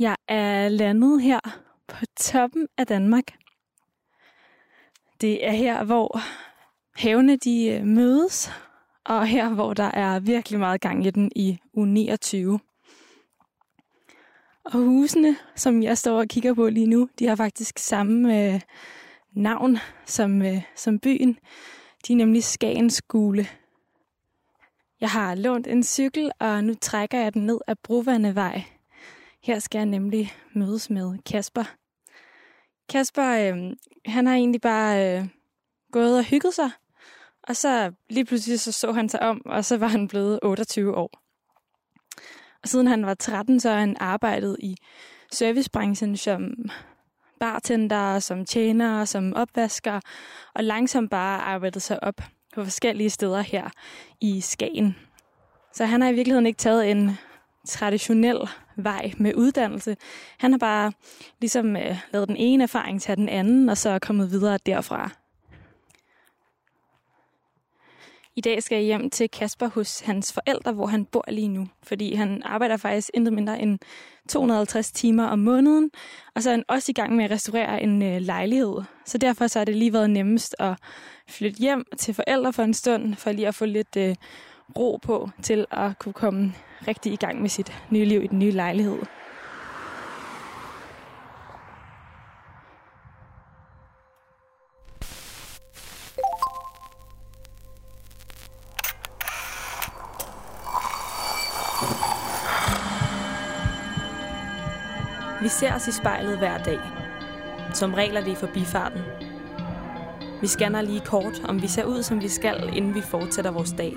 Jeg er landet her på toppen af Danmark. Det er her, hvor havene de øh, mødes, og her, hvor der er virkelig meget gang i den i u 29. Og husene, som jeg står og kigger på lige nu, de har faktisk samme øh, navn som, øh, som byen. De er nemlig Skagens Gule. Jeg har lånt en cykel, og nu trækker jeg den ned ad Brovandevej. Her skal jeg nemlig mødes med Kasper. Kasper, øh, han har egentlig bare øh, gået og hygget sig. Og så lige pludselig så, så han sig om, og så var han blevet 28 år. Og siden han var 13, så har han arbejdet i servicebranchen som bartender, som tjener, som opvasker, og langsomt bare arbejdet sig op på forskellige steder her i Skagen. Så han har i virkeligheden ikke taget en traditionel vej med uddannelse. Han har bare ligesom øh, lavet den ene erfaring til den anden, og så er kommet videre derfra. I dag skal jeg hjem til Kasper hos hans forældre, hvor han bor lige nu. Fordi han arbejder faktisk intet mindre end 250 timer om måneden. Og så er han også i gang med at restaurere en øh, lejlighed. Så derfor så er det lige været nemmest at flytte hjem til forældre for en stund, for lige at få lidt øh, ro på til at kunne komme rigtig i gang med sit nye liv i den nye lejlighed. Vi ser os i spejlet hver dag. Som regel er det i forbifarten. Vi scanner lige kort, om vi ser ud, som vi skal, inden vi fortsætter vores dag.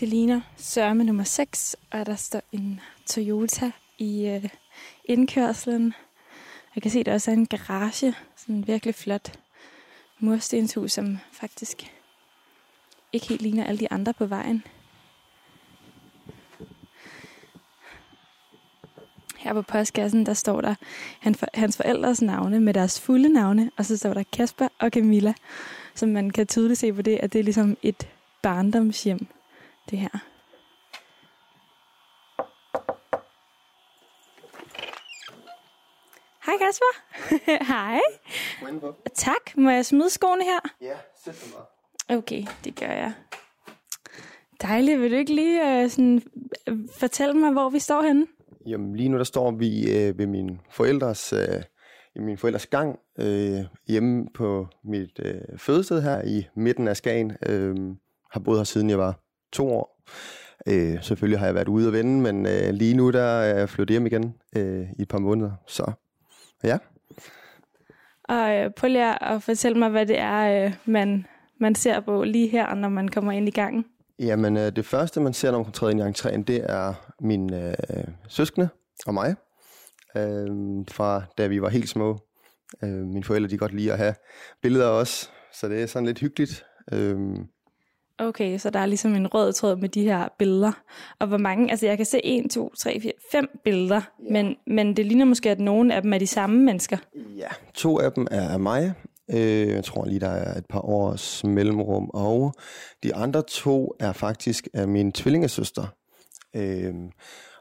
Det ligner sørme nummer 6, og der står en Toyota i øh, indkørslen. Jeg kan se, at der også er en garage, sådan en virkelig flot murstenshus, som faktisk ikke helt ligner alle de andre på vejen. Her på postkassen, der står der hans forældres navne med deres fulde navne, og så står der Kasper og Camilla, som man kan tydeligt se på det, at det er ligesom et barndomshjem, det her. Hej Kasper. Hej. Tak. Må jeg smide skoene her? Ja, sæt dig bare. Okay, det gør jeg. Dejligt. Vil du ikke lige uh, sådan, fortælle mig, hvor vi står henne? Jamen, lige nu der står vi øh, ved min forældres, øh, i min forældres gang øh, hjemme på mit øh, fødested her i midten af Skagen. Øh, har boet her siden jeg var to år. Øh, selvfølgelig har jeg været ude og vende, men øh, lige nu der er jeg flyttet hjem igen øh, i et par måneder. Så ja. Og øh, prøv lige at fortælle mig, hvad det er, øh, man, man ser på lige her, når man kommer ind i gangen. Jamen, øh, det første, man ser, når man kommer træde ind i entréen, det er min øh, søskende og mig. Øh, fra da vi var helt små. Øh, mine forældre, de godt lide at have billeder af os, så det er sådan lidt hyggeligt. Øh, Okay, så der er ligesom en rød tråd med de her billeder. Og hvor mange, altså jeg kan se 1, 2, 3, 4, 5 billeder, ja. men, men det ligner måske, at nogle af dem er de samme mennesker. Ja, to af dem er af mig. Øh, jeg tror lige, der er et par års mellemrum. Og de andre to er faktisk af min tvillingesøster. Øh,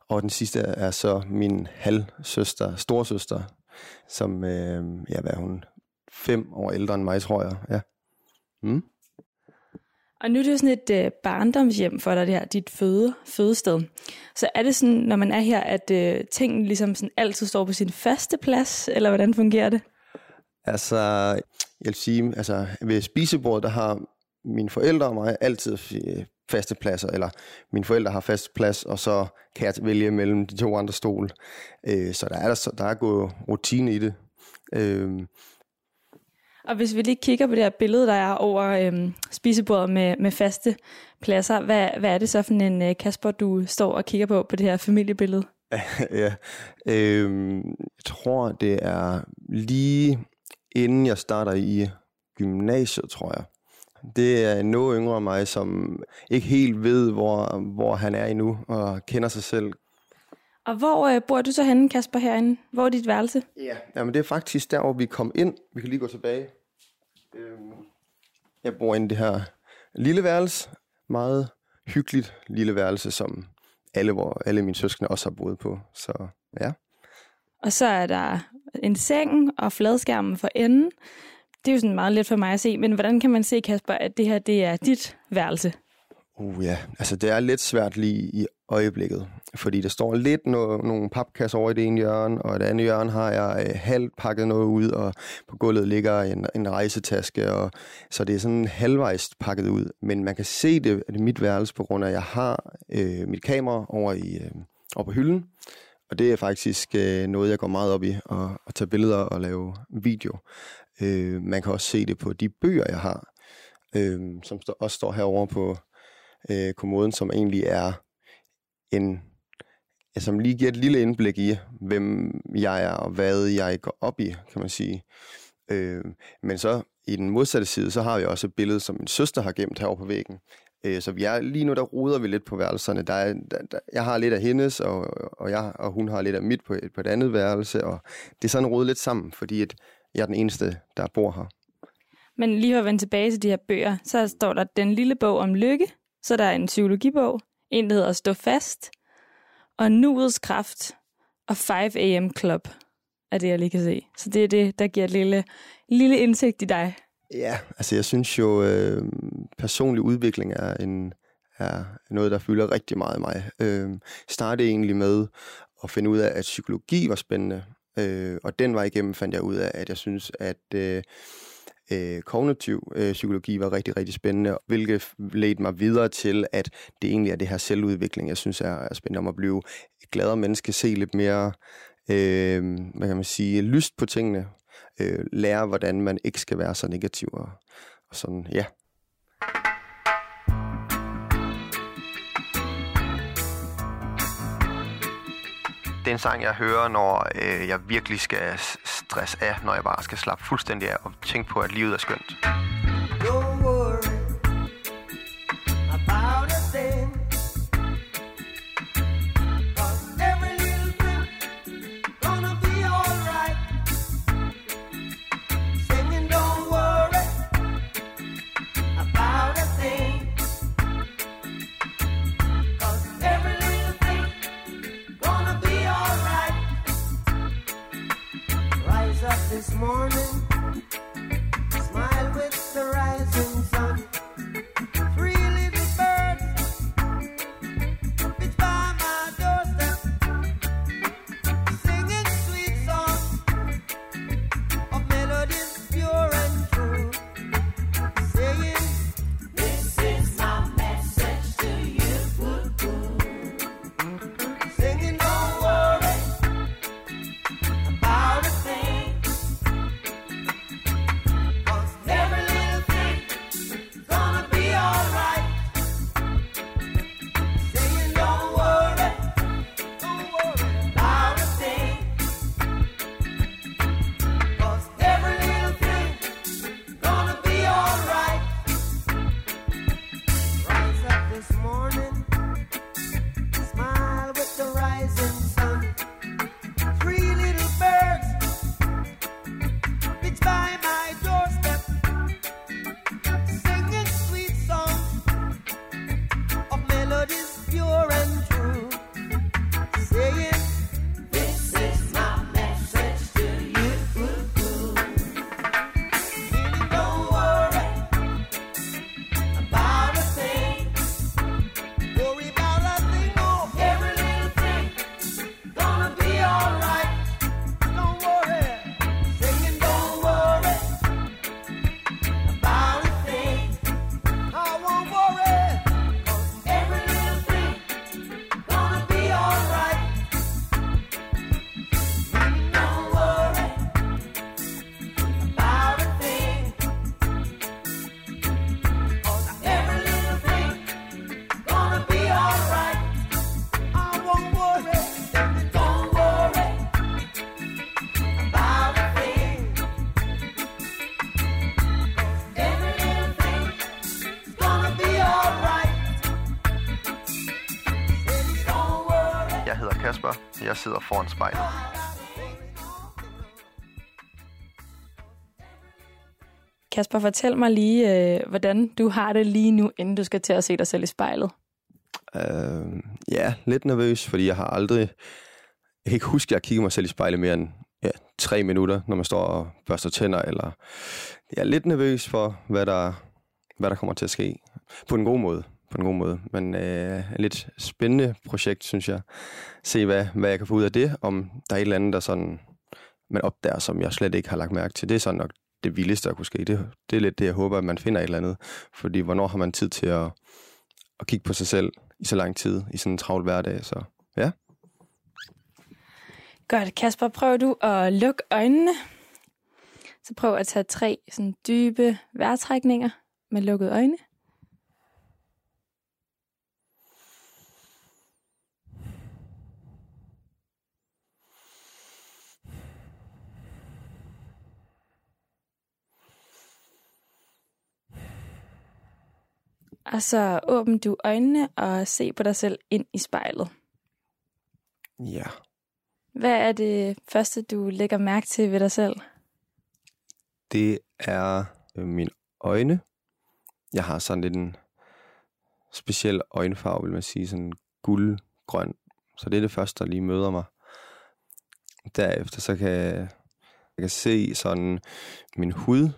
og den sidste er så min halvsøster, storsøster, som, øh, ja, hvad er hun, fem år ældre end mig, tror jeg. Ja. Mm. Og nu er det jo sådan et øh, barndomshjem for dig, det her, dit føde, fødested. Så er det sådan, når man er her, at øh, tingene ligesom sådan altid står på sin faste plads, eller hvordan fungerer det? Altså, jeg vil sige, altså ved spisebordet, der har mine forældre og mig altid øh, faste pladser, eller mine forældre har fast plads, og så kan jeg vælge mellem de to andre stole. Øh, så der er, der, der er gået rutine i det. Øh, og hvis vi lige kigger på det her billede, der er over øhm, spisebordet med, med faste pladser, hvad, hvad er det så for en øh, Kasper, du står og kigger på på det her familiebillede? ja, øhm, jeg tror, det er lige inden jeg starter i gymnasiet, tror jeg. Det er noget yngre mig, som ikke helt ved, hvor, hvor han er endnu, og kender sig selv. Og hvor øh, bor du så henne, Kasper, herinde? Hvor er dit værelse? Ja, jamen det er faktisk der, hvor vi kom ind. Vi kan lige gå tilbage. Øhm, jeg bor inde i det her lille værelse. Meget hyggeligt lille værelse, som alle, hvor alle mine søskende også har boet på. Så ja. Og så er der en seng og fladskærmen for enden. Det er jo sådan meget let for mig at se, men hvordan kan man se, Kasper, at det her det er dit værelse? Uh ja, altså det er lidt svært lige i øjeblikket, fordi der står lidt no- nogle papkasser over i det ene hjørne, og i det andet hjørne har jeg øh, halvt pakket noget ud, og på gulvet ligger en, en rejsetaske, og, så det er sådan halvvejs pakket ud. Men man kan se det, at det mit værelse, på grund af, at jeg har øh, mit kamera over, i, øh, over på hylden, og det er faktisk øh, noget, jeg går meget op i, at, at tage billeder og lave video. Øh, man kan også se det på de bøger, jeg har, øh, som stå, også står herovre på øh, kommoden, som egentlig er en, som lige giver et lille indblik i, hvem jeg er og hvad jeg går op i, kan man sige. Øh, men så i den modsatte side, så har vi også et billede, som min søster har gemt herovre på væggen. Øh, så vi er lige nu, der ruder vi lidt på værelserne. Der er, der, der, jeg har lidt af hendes, og, og, jeg, og hun har lidt af mit på et, på et andet værelse, og det er sådan rodet lidt sammen, fordi at jeg er den eneste, der bor her. Men lige for at vende tilbage til de her bøger, så står der den lille bog om lykke, så der er en psykologibog, en, der hedder Stå fast, og Nuets kraft og 5 AM Club er det, jeg lige kan se. Så det er det, der giver et lille, lille indsigt i dig. Ja, altså jeg synes jo, øh, personlig udvikling er, en, er noget, der fylder rigtig meget i mig. Øh, startede egentlig med at finde ud af, at psykologi var spændende, øh, og den vej igennem fandt jeg ud af, at jeg synes, at øh, øh, kognitiv øh, psykologi var rigtig, rigtig spændende, hvilket ledte mig videre til, at det egentlig er det her selvudvikling, jeg synes er, er spændende om at blive et gladere menneske, se lidt mere, øh, hvad kan man sige, lyst på tingene, øh, lære, hvordan man ikke skal være så negativ og, og sådan, ja. Det er en sang, jeg hører, når øh, jeg virkelig skal stress af, når jeg bare skal slappe fuldstændig af og tænke på, at livet er skønt. Jeg sidder foran spejlet. Kasper, fortæl mig lige, øh, hvordan du har det lige nu, inden du skal til at se dig selv i spejlet. Øh, ja, lidt nervøs, fordi jeg har aldrig... Jeg kan ikke huske, at jeg kigger mig selv i spejlet mere end ja, tre minutter, når man står og børster tænder, eller jeg er lidt nervøs for, hvad der, hvad der kommer til at ske. På en god måde. På en god måde. Men øh, et lidt spændende projekt, synes jeg. Se, hvad, hvad jeg kan få ud af det. Om der er et eller andet, der sådan, man opdager, som jeg slet ikke har lagt mærke til. Det er sådan nok det vildeste, der kunne ske. Det, det er lidt det, jeg håber, at man finder et eller andet. Fordi hvornår har man tid til at, at kigge på sig selv i så lang tid, i sådan en travl hverdag. Så ja. Godt, Kasper, prøv du at lukke øjnene. Så prøv at tage tre sådan dybe vejrtrækninger med lukkede øjne. Og så åbn du øjnene og se på dig selv ind i spejlet. Ja. Hvad er det første, du lægger mærke til ved dig selv? Det er øh, mine øjne. Jeg har sådan lidt en speciel øjenfarve, vil man sige, sådan guldgrøn. Så det er det første, der lige møder mig. Derefter så kan jeg, jeg kan se sådan min hud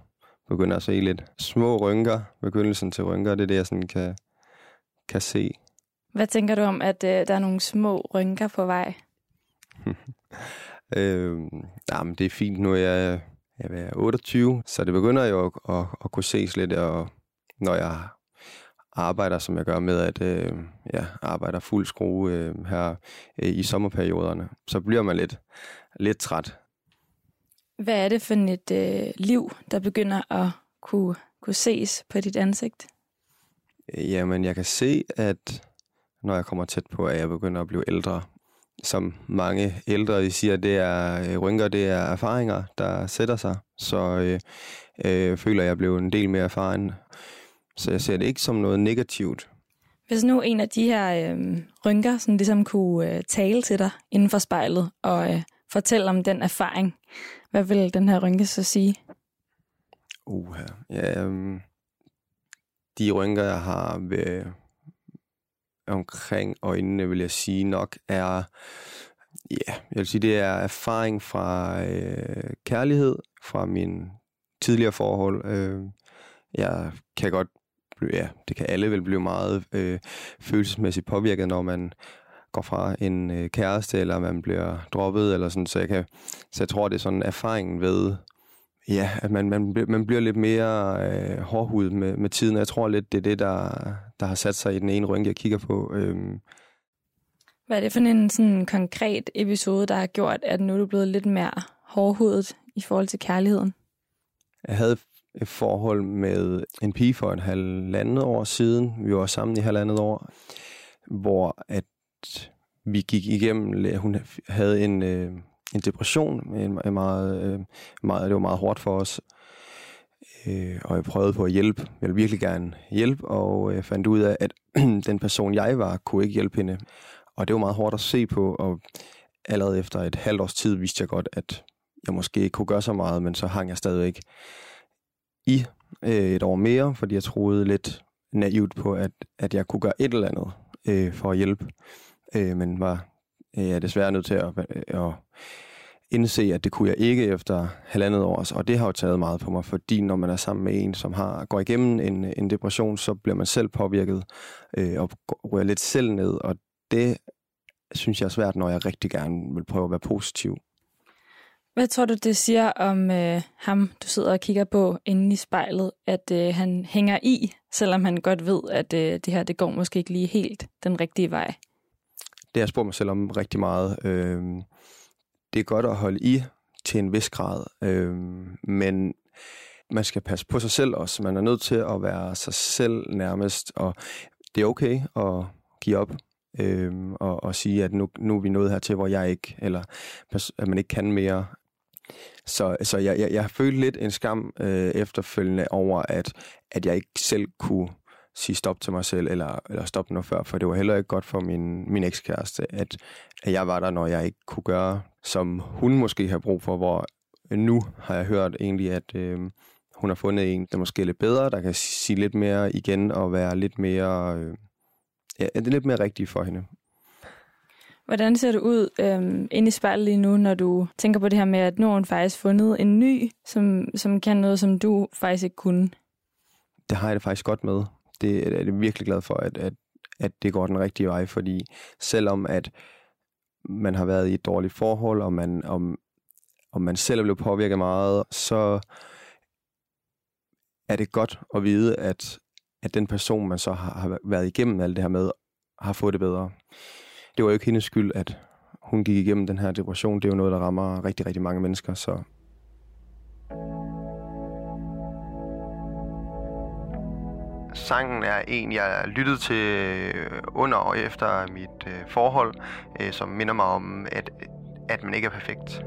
begynder at se lidt små rynker, begyndelsen til rynker, det er det, jeg sådan kan, kan se. Hvad tænker du om, at øh, der er nogle små rynker på vej? øh, jamen, det er fint. Nu er jeg, jeg er 28, så det begynder jo at, at, at kunne ses lidt, og når jeg arbejder, som jeg gør med at øh, ja, arbejder fuld skrue øh, her øh, i sommerperioderne, så bliver man lidt, lidt træt. Hvad er det for et øh, liv, der begynder at kunne, kunne ses på dit ansigt? Jamen, jeg kan se, at når jeg kommer tæt på, at jeg begynder at blive ældre. Som mange ældre de siger, det er øh, rynker, det er erfaringer, der sætter sig. Så øh, øh, føler jeg blev en del mere erfaren. Så jeg ser det ikke som noget negativt. Hvis nu en af de her øh, rynker sådan ligesom kunne øh, tale til dig inden for spejlet og øh, fortælle om den erfaring, hvad vil den her rynke så sige? Uha, ja, um, de rynker, jeg har ved, omkring øjnene, vil jeg sige nok, er, ja, jeg vil sige, det er erfaring fra øh, kærlighed, fra min tidligere forhold. Øh, jeg kan godt ja, det kan alle vel blive meget øh, følelsesmæssigt påvirket, når man går fra en øh, kæreste, eller man bliver droppet, eller sådan, så jeg, kan, så jeg tror, det er sådan erfaringen ved, ja, at man, man, man bliver lidt mere øh, hårdhud med, med tiden, jeg tror lidt, det er det, der, der har sat sig i den ene rynke, jeg kigger på. Øhm. Hvad er det for en sådan konkret episode, der har gjort, at nu er du blevet lidt mere hårdhudet i forhold til kærligheden? Jeg havde et forhold med en pige for en halvandet år siden. Vi var sammen i halvandet år, hvor at vi gik igennem, hun havde en, øh, en depression, en, en meget, øh, meget, det var meget hårdt for os, øh, og jeg prøvede på at hjælpe. Jeg ville virkelig gerne hjælpe, og jeg fandt ud af, at den person, jeg var, kunne ikke hjælpe hende. Og det var meget hårdt at se på, og allerede efter et halvt års tid vidste jeg godt, at jeg måske ikke kunne gøre så meget, men så hang jeg stadigvæk i øh, et år mere, fordi jeg troede lidt naivt på, at, at jeg kunne gøre et eller andet øh, for at hjælpe øh, men var øh, desværre nødt til at, øh, at indse, at det kunne jeg ikke efter halvandet år. Og det har jo taget meget på mig, fordi når man er sammen med en, som har går igennem en, en depression, så bliver man selv påvirket øh, og rører lidt selv ned. Og det synes jeg er svært, når jeg rigtig gerne vil prøve at være positiv. Hvad tror du, det siger om øh, ham, du sidder og kigger på inde i spejlet, at øh, han hænger i, selvom han godt ved, at øh, det her det går måske ikke lige helt den rigtige vej? Det har jeg spurgt mig selv om rigtig meget. Øh, det er godt at holde i til en vis grad, øh, men man skal passe på sig selv også. Man er nødt til at være sig selv nærmest, og det er okay at give op øh, og, og sige, at nu, nu er vi nået hertil, hvor jeg ikke, eller at man ikke kan mere. Så, så jeg, jeg, jeg følte lidt en skam øh, efterfølgende over, at, at jeg ikke selv kunne sige stop til mig selv, eller, eller stoppe noget før, for det var heller ikke godt for min, min ekskæreste, at, at jeg var der, når jeg ikke kunne gøre, som hun måske har brug for, hvor nu har jeg hørt egentlig, at øh, hun har fundet en, der måske er lidt bedre, der kan sige lidt mere igen, og være lidt mere, øh, ja, det er lidt mere rigtigt for hende. Hvordan ser det ud øhm, inde i spejlet lige nu, når du tænker på det her med, at nu har hun faktisk fundet en ny, som, som kan noget, som du faktisk ikke kunne? Det har jeg det faktisk godt med. Det er jeg virkelig glad for, at, at, at det går den rigtige vej, fordi selvom at man har været i et dårligt forhold, og man, om, om man selv er blevet påvirket meget, så er det godt at vide, at, at den person, man så har, har været igennem alt det her med, har fået det bedre det var jo ikke hendes skyld, at hun gik igennem den her depression. Det er jo noget, der rammer rigtig, rigtig mange mennesker, så... Sangen er en, jeg lyttede til øh, under og efter mit øh, forhold, øh, som minder mig om, at, at man ikke er perfekt.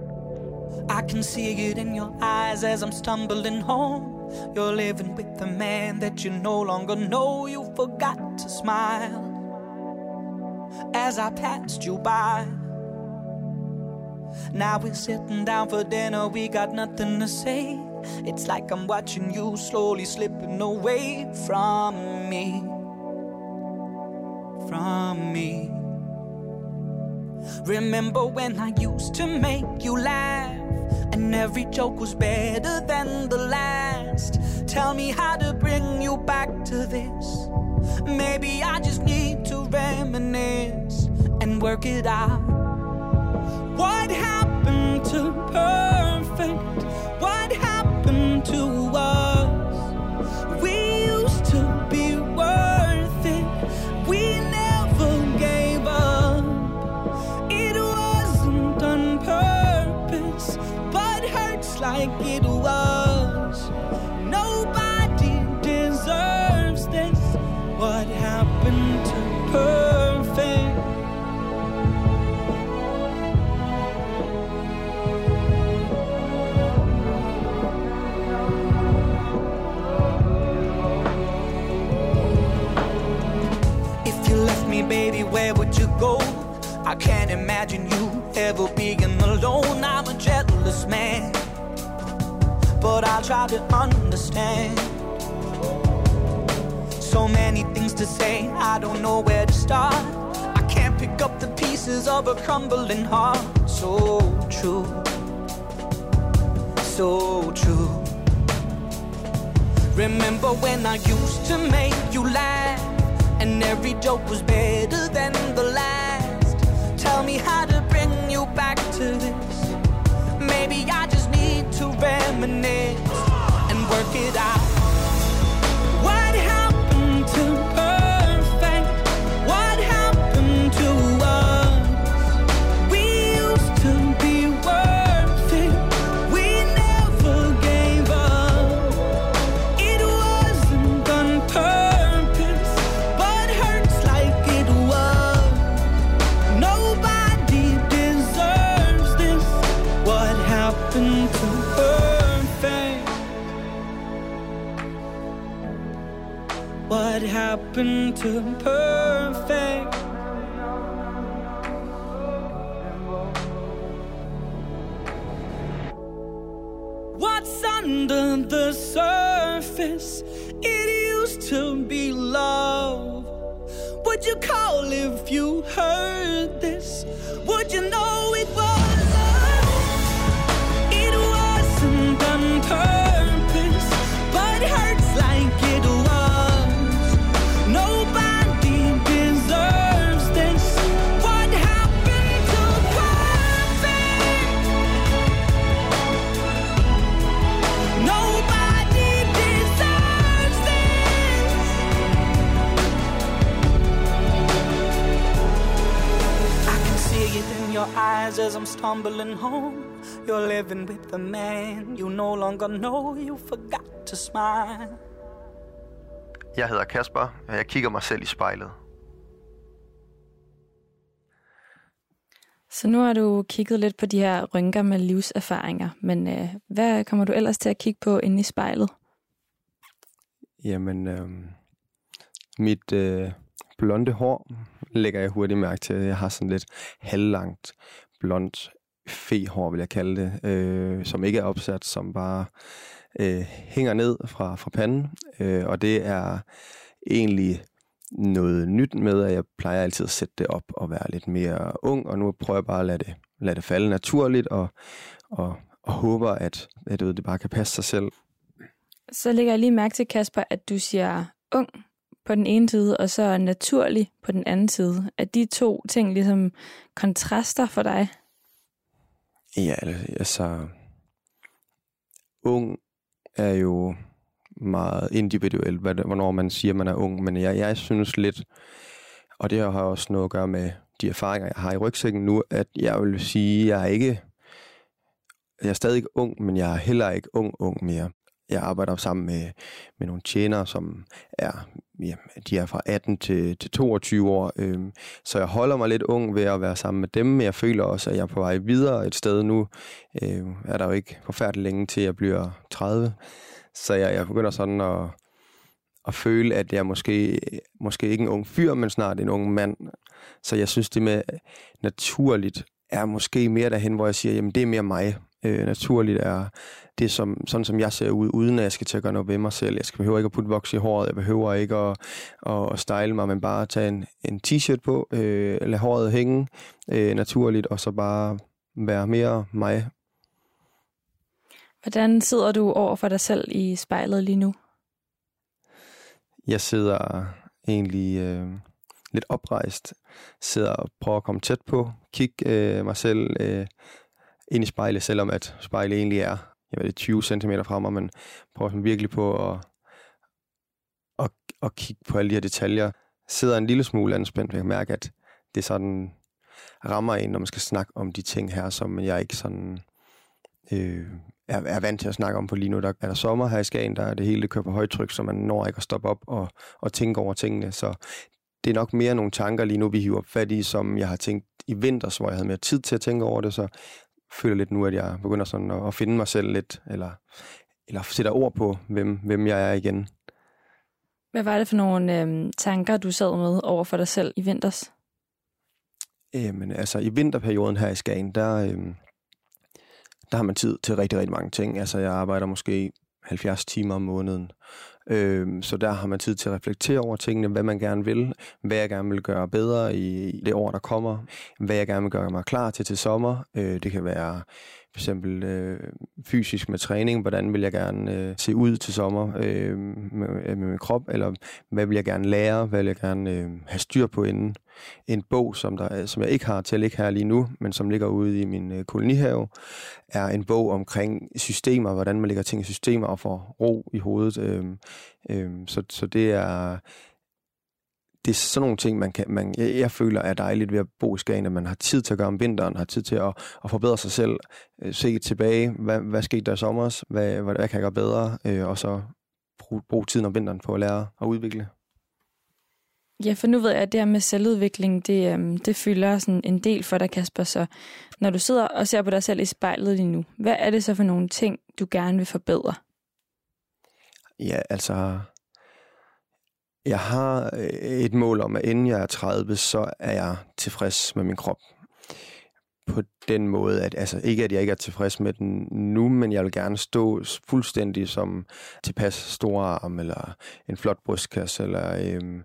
I can see it in your eyes as I'm stumbling home. You're living with the man that you no longer know. You forgot to smile. as I passed you by. Now we're sitting down for dinner, we got nothing to say. It's like I'm watching you slowly slipping away from me. From me. Remember when I used to make you laugh, and every joke was better than the last. Tell me how to bring you back to this. Maybe I just need to reminisce and work it out. What happened to perfect? to us. Imagine you ever being alone. I'm a jealous man, but I'll try to understand. So many things to say, I don't know where to start. I can't pick up the pieces of a crumbling heart. So true, so true. Remember when I used to make you laugh, and every joke was better than the last. Me how to bring you back to this. Maybe I just need to reminisce and work it out. What happened to perfect? What's under the surface? It used to be love. Would you call if you heard this? Would you know eyes as I'm stumbling home. You're living with the man you no longer know. You forgot to smile. Jeg hedder Kasper, og jeg kigger mig selv i spejlet. Så nu har du kigget lidt på de her rynker med livserfaringer, men øh, hvad kommer du ellers til at kigge på inde i spejlet? Jamen, øh, Mit øh, blonde hår lægger jeg hurtigt mærke til. Jeg har sådan lidt halvlangt blondt fehår, vil jeg kalde det, øh, som ikke er opsat, som bare øh, hænger ned fra, fra panden. Øh, og det er egentlig noget nyt med, at jeg plejer altid at sætte det op og være lidt mere ung, og nu prøver jeg bare at lade det, lade det falde naturligt, og, og, og håber, at, at det bare kan passe sig selv. Så lægger jeg lige mærke til, Kasper, at du siger ung på den ene side, og så naturlig på den anden side. Er de to ting ligesom kontraster for dig? Ja, altså... Ung er jo meget individuelt, hvornår man siger, man er ung. Men jeg, jeg synes lidt, og det har også noget at gøre med de erfaringer, jeg har i rygsækken nu, at jeg vil sige, at jeg er ikke... Jeg er stadig ung, men jeg er heller ikke ung ung mere. Jeg arbejder sammen med, med nogle tjenere, som er, ja, de er fra 18 til, til 22 år. Øhm, så jeg holder mig lidt ung ved at være sammen med dem, men jeg føler også, at jeg er på vej videre et sted nu. Øhm, er der jo ikke forfærdeligt længe til, jeg bliver 30. Så jeg, jeg begynder sådan at, at føle, at jeg måske, måske ikke en ung fyr, men snart en ung mand. Så jeg synes, det med naturligt er måske mere derhen, hvor jeg siger, jamen det er mere mig. Øh, naturligt er det som, sådan, som jeg ser ud, uden at jeg skal til at gøre noget ved mig selv. Jeg skal behøver ikke at putte voks i håret, jeg behøver ikke at, at, at style mig, men bare tage en, en t-shirt på, øh, lade håret hænge øh, naturligt, og så bare være mere mig. Hvordan sidder du over for dig selv i spejlet lige nu? Jeg sidder egentlig øh, lidt oprejst, sidder og prøver at komme tæt på, kigge øh, mig selv øh, ind i spejlet, selvom at spejlet egentlig er jeg ved, 20 cm fra mig, men prøver sådan virkelig på at, at, at kigge på alle de her detaljer. Sidder en lille smule anspændt, jeg kan mærke, at det sådan rammer en, når man skal snakke om de ting her, som jeg ikke sådan øh, er, er vant til at snakke om på lige nu. Der er der sommer her i Skagen, der er det hele det kører på højtryk, så man når ikke at stoppe op og, og tænke over tingene. Så det er nok mere nogle tanker lige nu, vi hiver fat i, som jeg har tænkt i vinters, hvor jeg havde mere tid til at tænke over det. Så føler lidt nu, at jeg begynder sådan at, at finde mig selv lidt, eller, eller sætter ord på, hvem, hvem jeg er igen. Hvad var det for nogle øhm, tanker, du sad med over for dig selv i vinters? Jamen, altså i vinterperioden her i Skagen, der, øhm, der har man tid til rigtig, rigtig mange ting. Altså jeg arbejder måske 70 timer om måneden. Øh, så der har man tid til at reflektere over tingene, hvad man gerne vil, hvad jeg gerne vil gøre bedre i det år, der kommer, hvad jeg gerne vil gøre mig klar til til sommer. Øh, det kan være for eksempel øh, fysisk med træning, hvordan vil jeg gerne øh, se ud til sommer øh, med, med min krop, eller hvad vil jeg gerne lære, hvad vil jeg gerne øh, have styr på inden. En bog, som, der, som jeg ikke har til at ligge her lige nu, men som ligger ude i min øh, kolonihave, er en bog omkring systemer, hvordan man lægger ting i systemer og får ro i hovedet. Øh, øh, så, så det er det er sådan nogle ting, man kan, man, jeg, jeg føler er dejligt ved at bo i Skagen, at man har tid til at gøre om vinteren, har tid til at, at forbedre sig selv, øh, se tilbage, hvad, hvad skete der i sommer, hvad, hvad, hvad kan jeg gøre bedre, øh, og så bruge, bruge tiden om vinteren på at lære og udvikle. Ja, for nu ved jeg, at det her med selvudvikling, det, øhm, det fylder sådan en del for dig, Kasper. Så når du sidder og ser på dig selv i spejlet lige nu, hvad er det så for nogle ting, du gerne vil forbedre? Ja, altså jeg har øh, et mål om, at inden jeg er 30, så er jeg tilfreds med min krop. På den måde, at altså ikke at jeg ikke er tilfreds med den nu, men jeg vil gerne stå fuldstændig som tilpas store arm, eller en flot brystkasse, eller øhm,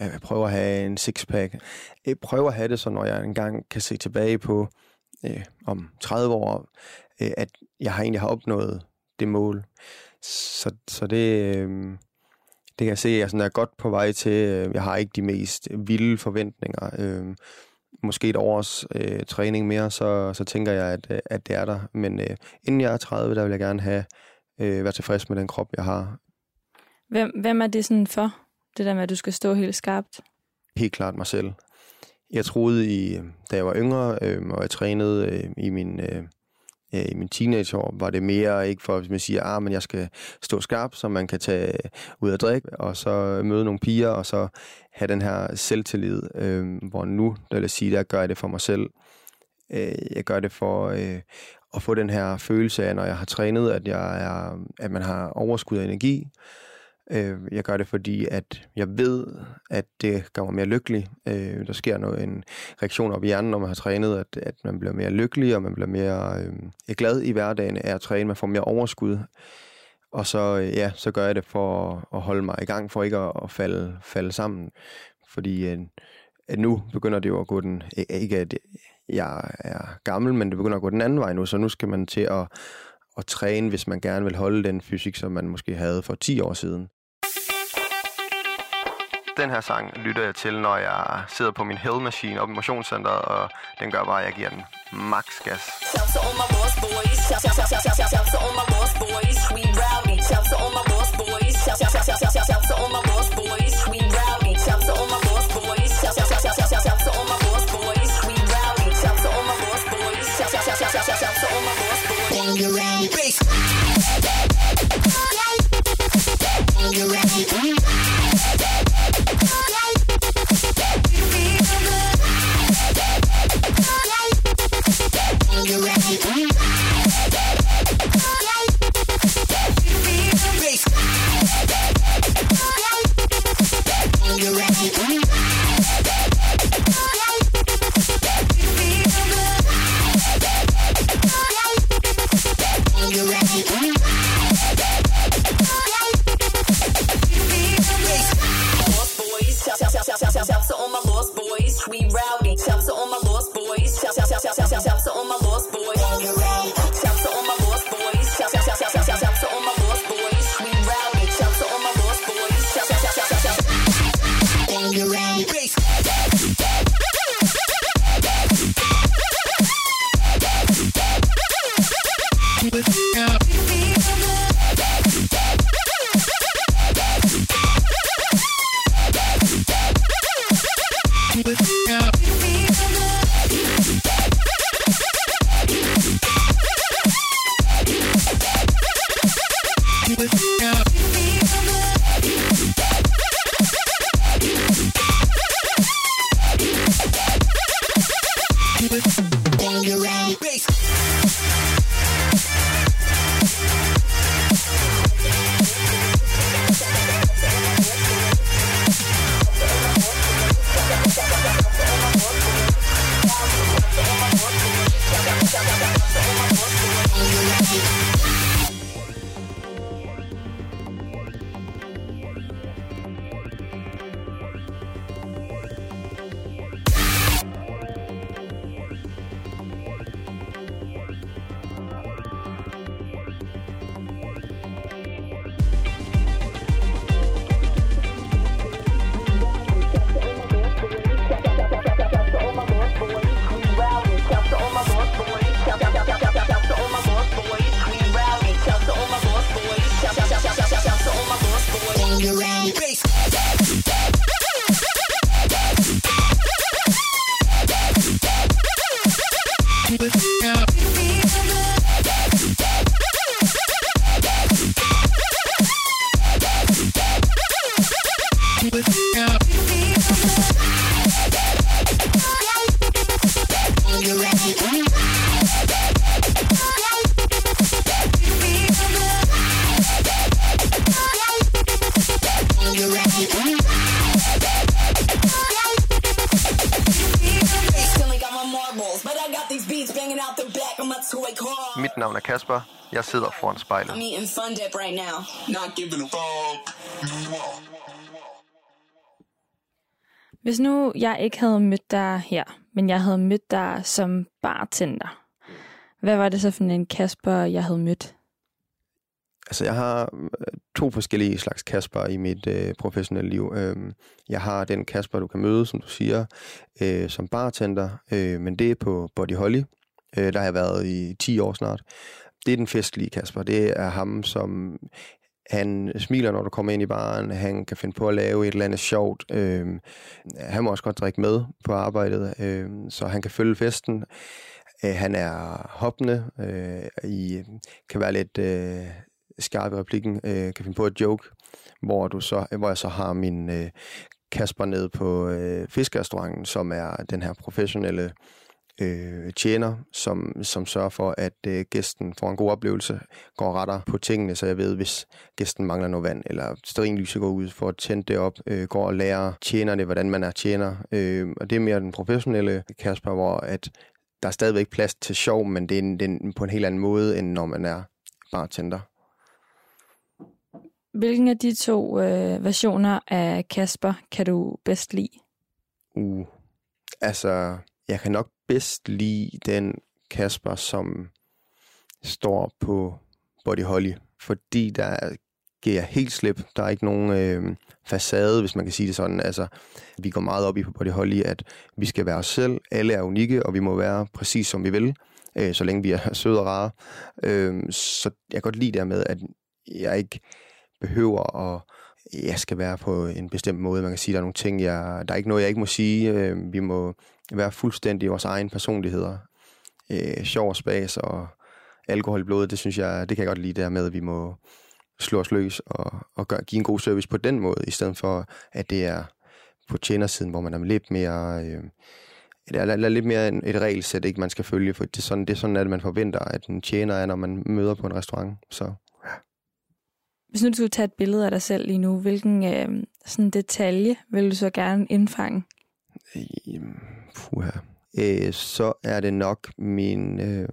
jeg prøver at have en sixpack. Jeg prøver at have det så, når jeg engang kan se tilbage på øh, om 30 år, øh, at jeg har egentlig har opnået det mål. Så, så det... Øh, det kan jeg se, at jeg sådan er godt på vej til. Øh, jeg har ikke de mest vilde forventninger. Øh, måske et års øh, træning mere, så, så tænker jeg, at, øh, at det er der. Men øh, inden jeg er 30, der vil jeg gerne have øh, være tilfreds med den krop, jeg har. Hvem, hvem er det sådan for? Det der med, at du skal stå helt skarpt? Helt klart mig selv. Jeg troede, i, da jeg var yngre, øh, og jeg trænede øh, i min... Øh, øh, i min teenageår, var det mere ikke for, hvis man siger, ah, men jeg skal stå skarp, så man kan tage ud og drikke, og så møde nogle piger, og så have den her selvtillid, øh, hvor nu, der vil jeg sige, der gør jeg det for mig selv. Øh, jeg gør det for øh, at få den her følelse af, når jeg har trænet, at, jeg er, at man har overskud af energi, Øh, jeg gør det, fordi at jeg ved, at det gør mig mere lykkelig. Øh, der sker noget, en reaktion op i hjernen, når man har trænet, at, at man bliver mere lykkelig, og man bliver mere øh, glad i hverdagen af at træne. Man får mere overskud. Og så, øh, ja, så gør jeg det for at holde mig i gang, for ikke at, at falde, falde sammen. Fordi øh, at nu begynder det jo at gå den, ikke at jeg er gammel, men det begynder at gå den anden vej nu, så nu skal man til at, at træne, hvis man gerne vil holde den fysik, som man måske havde for 10 år siden. Den her sang lytter jeg til, når jeg sidder på min Hell Machine op i motionscenteret, og den gør bare, at jeg giver den max gas. Mit eating fun dip right now. Not giving a fuck. Hvis nu jeg ikke havde mødt dig her, men jeg havde mødt dig som bartender, hvad var det så for en Kasper, jeg havde mødt? Altså, jeg har øh, to forskellige slags Kasper i mit øh, professionelle liv. Øhm, jeg har den Kasper, du kan møde, som du siger, øh, som bartender, øh, men det er på Body Holly. Øh, der har jeg været i 10 år snart. Det er den festlige Kasper. Det er ham, som han smiler, når du kommer ind i baren. Han kan finde på at lave et eller andet sjovt. Øh, han må også godt drikke med på arbejdet, øh, så han kan følge festen. Øh, han er hoppende. Øh, i, kan være lidt øh, skarp i replikken. Øh, kan finde på et joke, hvor, du så, hvor jeg så har min øh, Kasper ned på øh, fiskerestauranten, som er den her professionelle øh, tjener, som, som sørger for, at øh, gæsten får en god oplevelse, går retter på tingene, så jeg ved, hvis gæsten mangler noget vand, eller sterinlyset går ud for at tænde det op, øh, går og lærer tjenerne, hvordan man er tjener. Øh, og det er mere den professionelle Kasper, hvor at der er stadigvæk plads til sjov, men det er, en, det er på en helt anden måde, end når man er bartender. Hvilken af de to øh, versioner af Kasper kan du bedst lide? Uh, altså, jeg kan nok bedst lide den Kasper, som står på Body Holly, fordi der giver jeg helt slip. Der er ikke nogen øh, facade, hvis man kan sige det sådan. Altså, vi går meget op i på Body Holly, at vi skal være os selv. Alle er unikke, og vi må være præcis som vi vil, øh, så længe vi er søde og rare. Øh, så jeg kan godt lide det med, at jeg ikke behøver at jeg skal være på en bestemt måde. Man kan sige, at der er nogle ting, jeg, der er ikke noget, jeg ikke må sige. Øh, vi må være fuldstændig vores egen personligheder. Øh, sjov og spas og alkohol i blodet, det synes jeg, det kan jeg godt lide der med, at vi må slå os løs og, og gøre, give en god service på den måde, i stedet for, at det er på tjenersiden, hvor man er lidt mere... Øh, det er lidt mere et regelsæt, ikke man skal følge, for det er sådan, det er sådan at man forventer, at en tjener er, når man møder på en restaurant. Så hvis nu du skulle tage et billede af dig selv lige nu, hvilken øh, sådan detalje vil du så gerne indfange? Puha. Øh, så er det nok min, øh,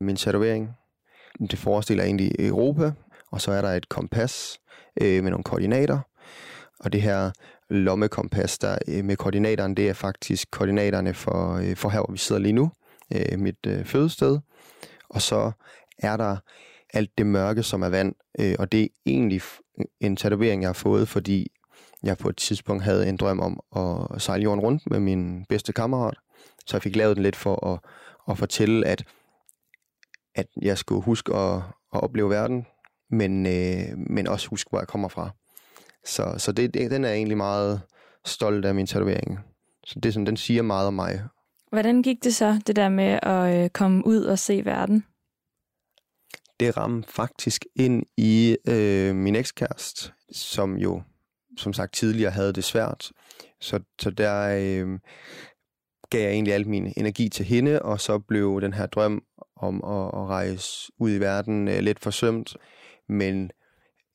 min tatovering. Det forestiller egentlig Europa, og så er der et kompas øh, med nogle koordinater. Og det her lommekompas der øh, med koordinaterne, det er faktisk koordinaterne for, øh, for her, hvor vi sidder lige nu, øh, mit øh, fødested. Og så er der alt det mørke, som er vand. Øh, og det er egentlig en tatovering, jeg har fået, fordi jeg på et tidspunkt havde en drøm om at sejle jorden rundt med min bedste kammerat. Så jeg fik lavet den lidt for at, at fortælle, at, at jeg skulle huske at, at opleve verden, men, øh, men også huske, hvor jeg kommer fra. Så, så det, det, den er egentlig meget stolt af min tatovering. Så det, som den siger meget om mig. Hvordan gik det så, det der med at øh, komme ud og se verden? det ramte faktisk ind i øh, min ekskæreste, som jo som sagt tidligere havde det svært. Så, så der øh, gav jeg egentlig al min energi til hende, og så blev den her drøm om at, at rejse ud i verden øh, lidt forsømt. Men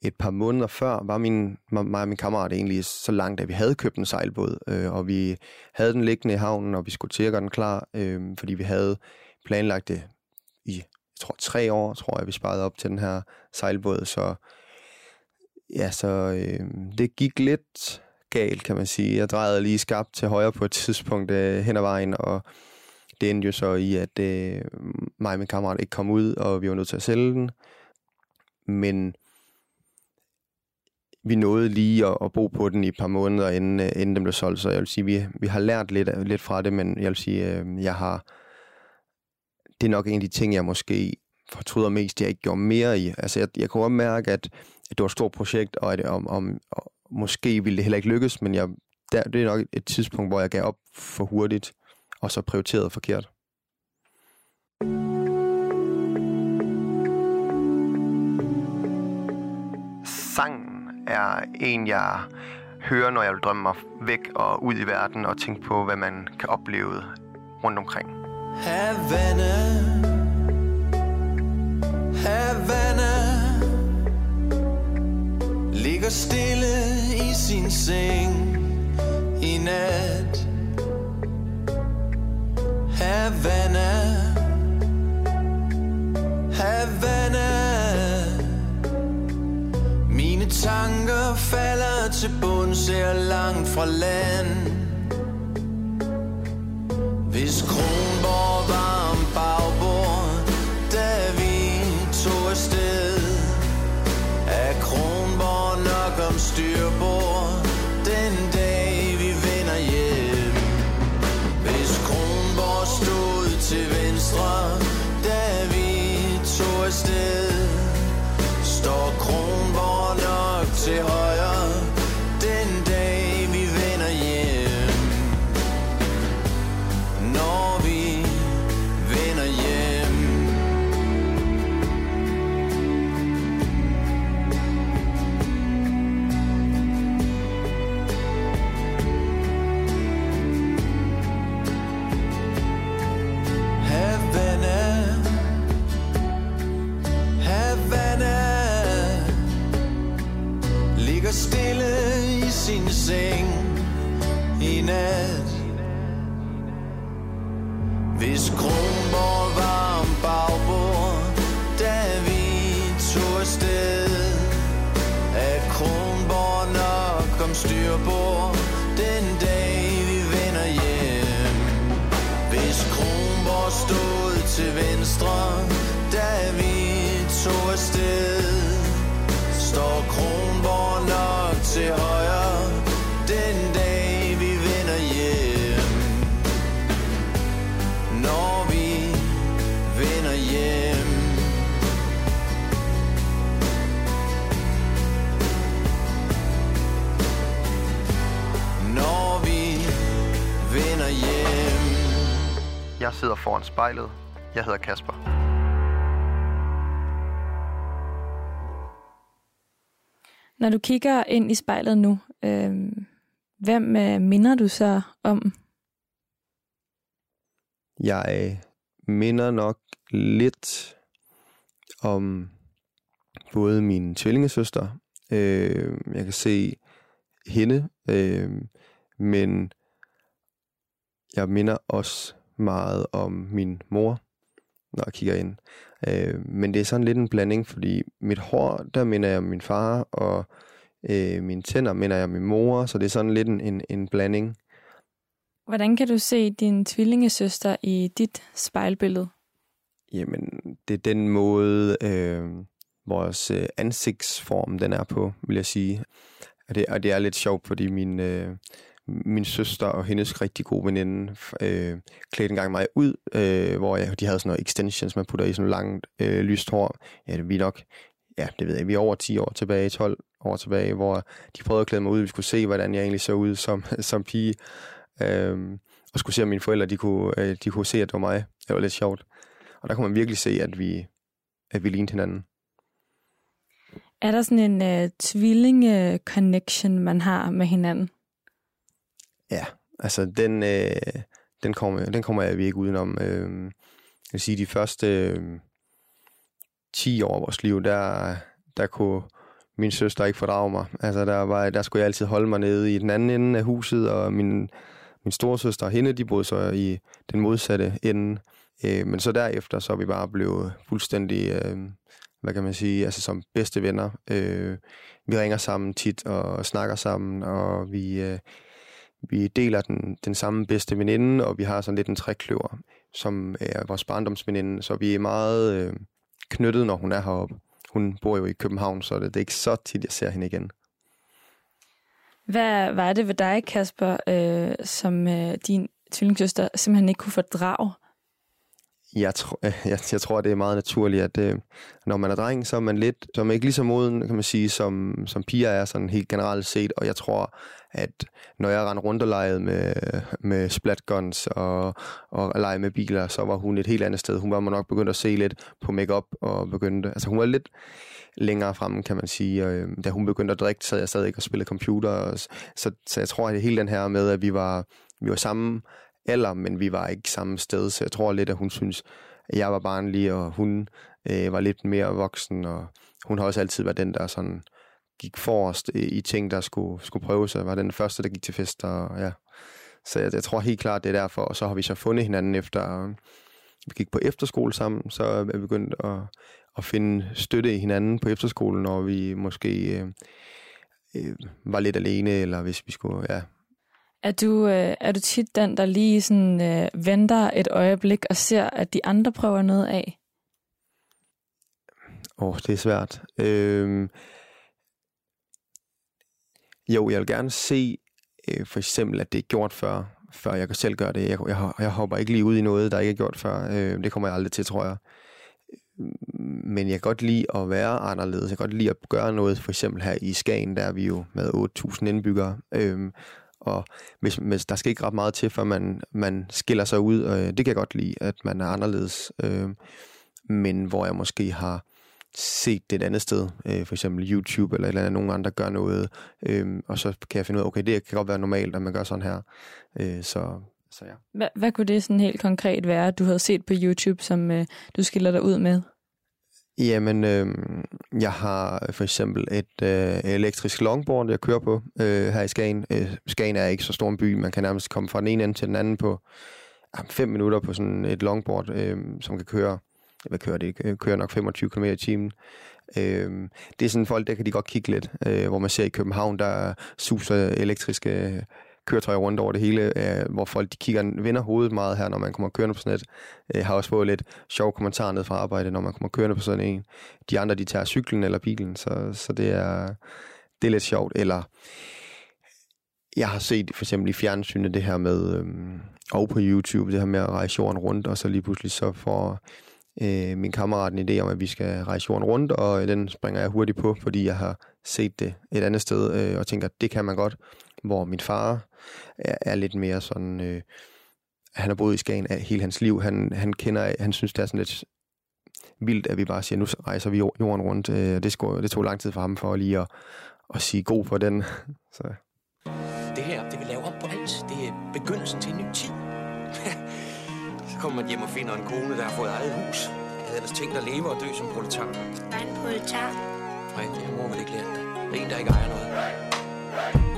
et par måneder før var min, mig og min kammerat egentlig så langt, at vi havde købt en sejlbåd, øh, og vi havde den liggende i havnen, og vi skulle til at gøre den klar, øh, fordi vi havde planlagt det i jeg tror, tre år, tror jeg, vi sparede op til den her sejlbåd, så ja, så øh, det gik lidt galt, kan man sige. Jeg drejede lige skabt til højre på et tidspunkt øh, hen ad vejen, og det endte jo så i, at øh, mig og min kammerat ikke kom ud, og vi var nødt til at sælge den. Men vi nåede lige at, at bo på den i et par måneder, inden, øh, inden den blev solgt, så jeg vil sige, vi, vi har lært lidt, lidt fra det, men jeg vil sige, øh, jeg har det er nok en af de ting, jeg måske fortryder mest, jeg ikke gjorde mere i. Altså, jeg, jeg kunne godt mærke, at, at det var et stort projekt, og at om, om, og måske ville det heller ikke lykkes, men jeg, der, det er nok et tidspunkt, hvor jeg gav op for hurtigt, og så prioriterede forkert. Sangen er en, jeg hører, når jeg vil drømme mig væk og ud i verden og tænke på, hvad man kan opleve rundt omkring. Havana Havana Ligger stille i sin seng i nat. Havana. Havana. Mine tanker falder til bund Ser langt fra land. Hvis Kronborg var om bagbord Da vi tog afsted nok om styrbord. Den dag Når du kigger ind i spejlet nu, øh, hvem øh, minder du så om? Jeg øh, minder nok lidt om både min tvillingesøster. Øh, jeg kan se hende, øh, men jeg minder også meget om min mor, når jeg kigger ind. Øh, men det er sådan lidt en blanding, fordi mit hår, der minder jeg om min far, og øh, mine tænder minder jeg om min mor, så det er sådan lidt en, en, en blanding. Hvordan kan du se din tvillingesøster i dit spejlbillede? Jamen, det er den måde, øh, vores øh, ansigtsform den er på, vil jeg sige. Og det, og det er lidt sjovt, fordi min, øh, min søster og hendes rigtig gode veninde øh, klædte engang mig ud, øh, hvor jeg, de havde sådan noget extensions, man putter i sådan langt øh, lyst hår. Ja, det vi er nok, ja, det ved jeg, vi er over 10 år tilbage, 12 år tilbage, hvor de prøvede at klæde mig ud, vi skulle se, hvordan jeg egentlig så ud som, som pige. Øh, og skulle se, om mine forældre, de kunne, øh, de kunne se, at det var mig. Det var lidt sjovt. Og der kunne man virkelig se, at vi, at vi lignede hinanden. Er der sådan en øh, tvillinge-connection, man har med hinanden? Ja, altså den, øh, den, kommer, den kommer jeg ikke udenom. Øh, jeg vil sige, de første øh, 10 år af vores liv, der, der kunne min søster ikke fordrage mig. Altså der, var, der skulle jeg altid holde mig nede i den anden ende af huset, og min, min storesøster og hende, de boede så i den modsatte ende. Øh, men så derefter, så er vi bare blevet fuldstændig, øh, hvad kan man sige, altså som bedste venner. Øh, vi ringer sammen tit og snakker sammen, og vi, øh, vi deler den, den samme bedste veninde, og vi har sådan lidt en trækløver, som er vores barndomsveninde, så vi er meget øh, knyttet, når hun er heroppe. Hun bor jo i København, så det, det er ikke så tit, jeg ser hende igen. Hvad var det ved dig, Kasper, øh, som øh, din tvillingssøster simpelthen ikke kunne fordrage? Jeg, tro, jeg, jeg tror, det er meget naturligt, at øh, når man er dreng, så er man lidt, så er man ikke lige så moden, kan man sige, som, som piger er sådan helt generelt set. Og jeg tror, at når jeg rendte rundt og legede med, med splatguns og, og legede med biler, så var hun et helt andet sted. Hun var nok begyndt at se lidt på makeup og begyndte, altså hun var lidt længere fremme, kan man sige. Og, øh, da hun begyndte at drikke, sad jeg stadig og spillede computer. Og, så, så jeg tror, at hele den her med, at vi var, vi var sammen alder, men vi var ikke samme sted, så jeg tror lidt, at hun synes, at jeg var barnlig, og hun øh, var lidt mere voksen, og hun har også altid været den, der sådan gik forrest i ting, der skulle, skulle prøves, og var den første, der gik til fester, og ja. Så jeg, jeg tror helt klart, det er derfor, og så har vi så fundet hinanden efter, øh, vi gik på efterskole sammen, så er vi begyndt at, at finde støtte i hinanden på efterskolen, når vi måske øh, øh, var lidt alene, eller hvis vi skulle, ja, er du, øh, er du tit den, der lige sådan, øh, venter et øjeblik og ser, at de andre prøver noget af? Åh, oh, det er svært. Øhm, jo, jeg vil gerne se øh, for eksempel, at det er gjort før, før jeg kan selv gøre det. Jeg, jeg, jeg hopper ikke lige ud i noget, der ikke er gjort før. Øh, det kommer jeg aldrig til, tror jeg. Øh, men jeg kan godt lide at være anderledes. Jeg kan godt lide at gøre noget, for eksempel her i Skagen, der er vi jo med 8.000 indbyggere. Øh, og hvis, hvis der skal ikke ret meget til, før man, man skiller sig ud. Øh, det kan jeg godt lide, at man er anderledes. Øh, men hvor jeg måske har set det et andet sted, øh, for eksempel YouTube eller et eller andet, nogen andre gør noget, øh, og så kan jeg finde ud af, okay, det kan godt være normalt, at man gør sådan her. Øh, så, så ja. Hvad, hvad kunne det sådan helt konkret være, du havde set på YouTube, som øh, du skiller dig ud med? Jamen, øh, jeg har for eksempel et øh, elektrisk longboard, jeg kører på øh, her i Skagen. Øh, Skagen er ikke så stor en by, man kan nærmest komme fra den ene ende til den anden på øh, fem minutter på sådan et longboard, øh, som kan køre, hvad kører det, øh, kører nok 25 km i timen. Øh, det er sådan folk, der kan de godt kigge lidt, øh, hvor man ser i København, der suser elektriske køretøjer rundt over det hele, øh, hvor folk de kigger, vender hovedet meget her, når man kommer kørende på sådan et. Jeg har også fået lidt sjov kommentar ned fra arbejde, når man kommer kørende på sådan en. De andre, de tager cyklen eller bilen, så, så det, er, det er lidt sjovt. Eller jeg har set for eksempel i fjernsynet det her med, øhm, og på YouTube, det her med at rejse jorden rundt, og så lige pludselig så får øh, min kammerat en idé om, at vi skal rejse jorden rundt, og øh, den springer jeg hurtigt på, fordi jeg har set det et andet sted, øh, og tænker, det kan man godt. Hvor min far er, er lidt mere sådan... Øh, han har boet i Skagen af hele hans liv. Han, han kender, han synes, det er sådan lidt vildt, at vi bare siger, nu rejser vi jorden rundt. Øh, det, skulle, det tog lang tid for ham for lige at, at sige god på den. Så. Det her, det vil lave op på alt. Det er begyndelsen til en ny tid. Så kommer man hjem og finder en kone, der har fået eget hus. Jeg havde ellers tænkt at leve og dø som proletar. Hvad er en proletar? Nej, det har mor vel ikke lært dig. Det er en, der ikke ejer noget.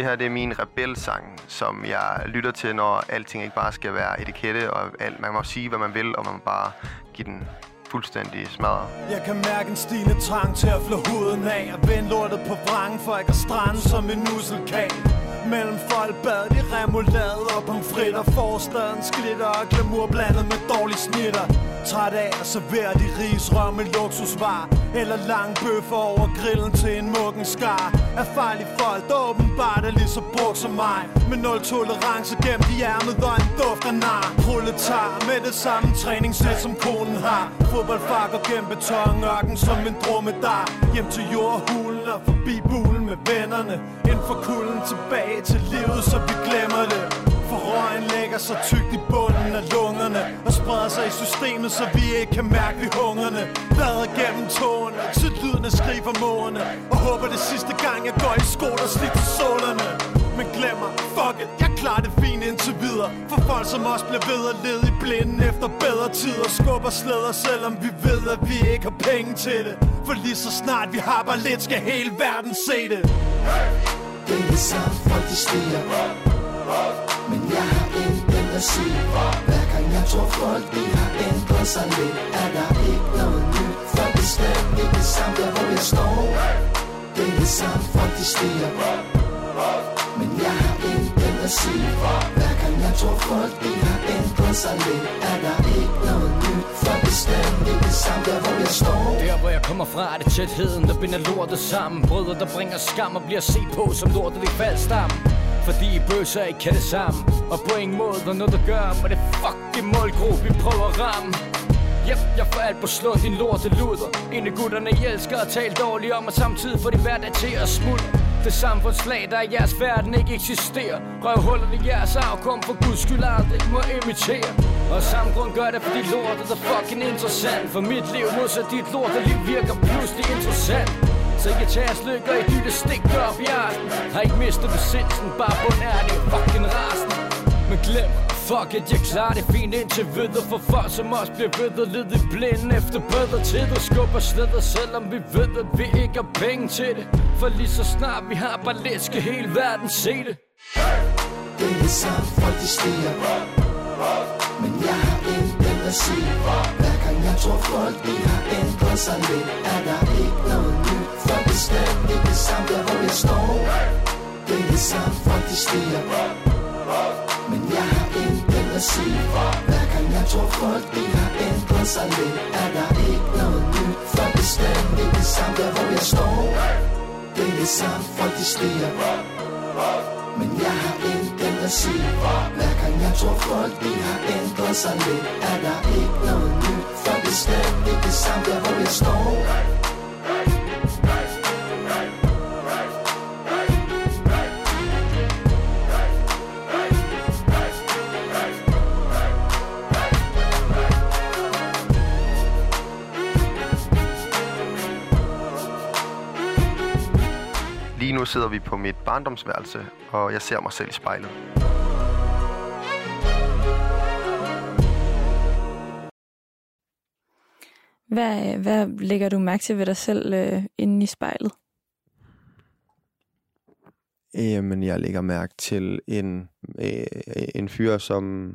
Det her det er min rebelsang, som jeg lytter til, når alting ikke bare skal være etikette, og alt, man må sige, hvad man vil, og man må bare give den fuldstændig smadret. Jeg kan mærke en stigende trang til at flå huden af Og vende lortet på vrangen for ikke at strande som en nusselkage Mellem folk bad de remoulade og pomfritter Forstadens glitter og glamour blandet med dårlige snitter. Træt af at servere de risrør med luksusvar Eller lang bøffer over grillen til en muggen skar. Er farlige folk, der åbenbart er lige så brugt som mig. Med nul tolerance gennem de ærmet og en duft af nar. Proletar med det samme træningssæt som konen har. Fodboldfar går gennem betonørken som en dromedar. Hjem til jordhulen og forbi bulen med vennerne. Ind for kulden tilbage til livet, så vi glemmer det. For røgen lægger sig tykt i bunden af lungerne Og spreder sig i systemet, så vi ikke kan mærke vi hungerne. Bader gennem tårne, til lyden af skrig fra Og håber det sidste gang jeg går i sko, der slipper sålerne men glemmer, fuck it, jeg klarer det fint indtil videre. For folk som os bliver ved at lede i blinden efter bedre tider Skubber slæder, selvom vi ved, at vi ikke har penge til det. For lige så snart vi har bare lidt, skal hele verden se det. Det er samme folk de stiger. Men jeg har intet at sige Hver gang jeg tror folk de har ændret sig lidt Er der ikke noget nyt. For det er slet ikke det samme der hvor jeg står. Det er det folk de stiger. Men jeg har intet at sige Hver gang jeg tror folk de har ændret sig lidt. Er der ikke noget nyt? For det er det samme der hvor jeg står. Der hvor jeg kommer fra er det tætheden der binder lortet sammen. Brødre der bringer skam og bliver set på som lortet i faldstammen fordi I bøsser ikke kan det sammen. Og på ingen måde der noget at gøre Men det fucking målgruppe vi prøver at ramme. Yep, jeg får alt på slå din lorte luder. En af gutterne I elsker at tale dårligt om Og samtidig får de hverdag til at smuldre. Det samfundslag der i jeres verden ikke eksisterer. Røvhuller i jeres afkom For guds skyld aldrig må imitere. Og samme grund gør det fordi lortet er fucking interessant. For mit liv modsat dit lorteliv virker pludselig interessant. Så jeg tager lykker i dytte stik op i aften Har ikke mistet besindelsen, bare på ærlig fucking rasen. Men glem, fuck it, jeg klarer det fint indtil videre For folk som os bliver ved at lede i blinden efter bedre tider Skubber slæder, selvom vi ved, at vi ikke har penge til det. For lige så snart vi har bare lidt, skal hele verden se det. Hey! Det er det samme folk de stiger. Men jeg har intet at sige Hver gang jeg tror folk de har ændret sig lidt Er der ikke noget nyt. For det er slet det samme der hvor jeg står. Det er det samme folk de stiger. Men jeg har fantasi at Hver gang jeg tror folk de har ændret sig lidt? Er der ikke noget nyt For det er det samme der hvor jeg står. Det er det samme folk de stiger. Men jeg har intet at sige. Hver gang jeg tror folk de har ændret sig lidt? Er der ikke noget nyt For det er det samme der hvor jeg står. Nu sidder vi på mit barndomsværelse, og jeg ser mig selv i spejlet. Hvad, hvad lægger du mærke til ved dig selv øh, inde i spejlet? Jamen, jeg lægger mærke til en, øh, en fyr, som,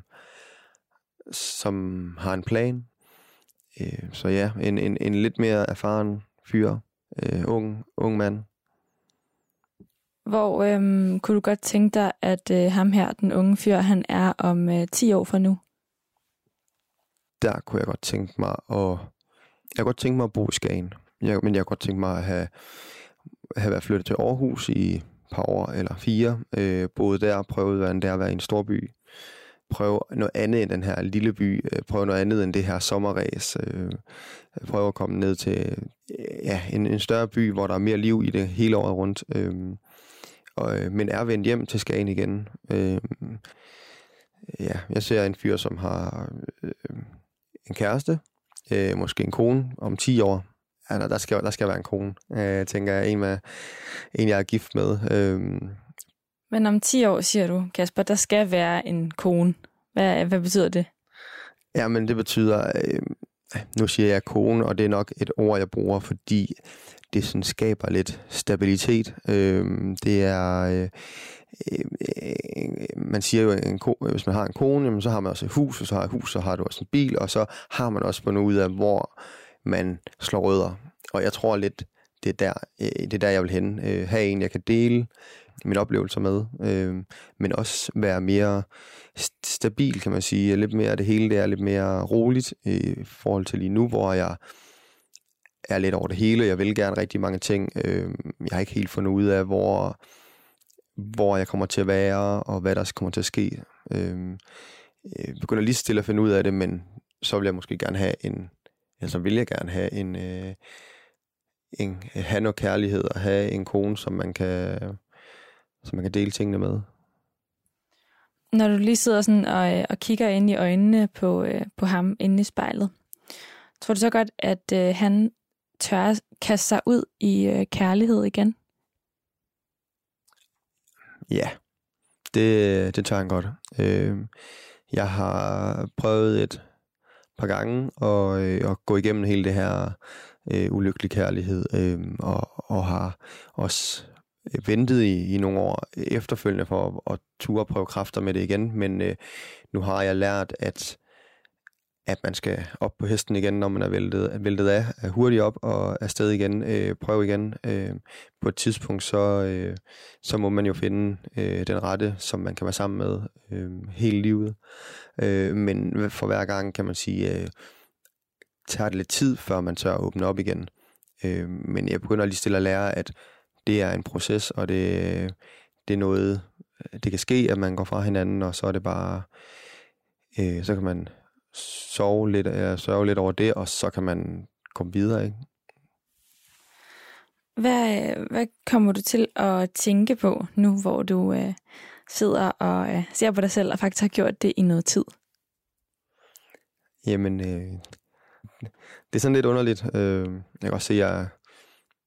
som har en plan. Øh, så ja, en, en, en lidt mere erfaren fyr, øh, ung, ung mand. Hvor øhm, kunne du godt tænke dig, at øh, ham her, den unge fyr, han er om øh, 10 år fra nu? Der kunne jeg godt tænke mig at, jeg kunne godt tænke mig at bo i Skagen. Jeg, men jeg kunne godt tænke mig at have, have været flyttet til Aarhus i et par år eller fire. Øh, boet der, prøvet hvordan det er at være i en stor by. Prøve noget andet end den her lille by. Øh, prøve noget andet end det her sommerræs. Øh, prøve at komme ned til ja, en, en større by, hvor der er mere liv i det hele året rundt. Øh, og, øh, men er vendt hjem til Skagen igen. Øh, ja, jeg ser en fyr, som har øh, en kæreste, øh, måske en kone om 10 år. Ja, der, skal, der skal være en kone, øh, tænker jeg. En, med, en jeg er gift med. Øh, Men om 10 år, siger du, Kasper, der skal være en kone. Hvad, hvad betyder det? Ja, men det betyder, øh, nu siger jeg kone, og det er nok et ord, jeg bruger, fordi det sådan skaber lidt stabilitet. Øh, det er, øh, øh, øh, man siger jo, en ko, hvis man har en kone, jamen, så har man også et hus, og så har et hus, så har du også en bil, og så har man også fundet ud af, hvor man slår rødder. Og jeg tror lidt, det er der, øh, det er der jeg vil hen. Øh, have en, jeg kan dele mine oplevelser med, øh, men også være mere stabil, kan man sige. Lidt mere, det hele det er lidt mere roligt øh, i forhold til lige nu, hvor jeg er lidt over det hele. Jeg vil gerne rigtig mange ting. Øh, jeg har ikke helt fundet ud af, hvor, hvor jeg kommer til at være, og hvad der kommer til at ske. Øh, jeg begynder lige stille at finde ud af det, men så vil jeg måske gerne have en, altså vil jeg gerne have en, øh, en øh, have noget kærlighed og have en kone, som man kan, som man kan dele tingene med. Når du lige sidder sådan og, øh, og kigger ind i øjnene på, øh, på ham inde i spejlet, tror du så godt, at øh, han tør kaste sig ud i øh, kærlighed igen? Ja, det, det tager han godt. Øh, jeg har prøvet et par gange at, øh, at gå igennem hele det her øh, ulykkelig kærlighed, øh, og, og har også Øh, ventet i, i nogle år efterfølgende for at, at ture prøve kræfter med det igen, men øh, nu har jeg lært, at at man skal op på hesten igen, når man er væltet, væltet af, er hurtigt op og afsted igen, øh, prøv igen. Øh, på et tidspunkt, så, øh, så må man jo finde øh, den rette, som man kan være sammen med øh, hele livet. Øh, men for hver gang kan man sige, øh, tager det lidt tid, før man tør at åbne op igen. Øh, men jeg begynder lige stille at lære, at det er en proces, og det, det er noget, det kan ske, at man går fra hinanden, og så er det bare, øh, så kan man sove lidt, eller sørge lidt over det, og så kan man komme videre, ikke? Hvad, hvad kommer du til at tænke på nu, hvor du øh, sidder og øh, ser på dig selv og faktisk har gjort det i noget tid? Jamen, øh, det er sådan lidt underligt. Øh, jeg kan også se, at jeg,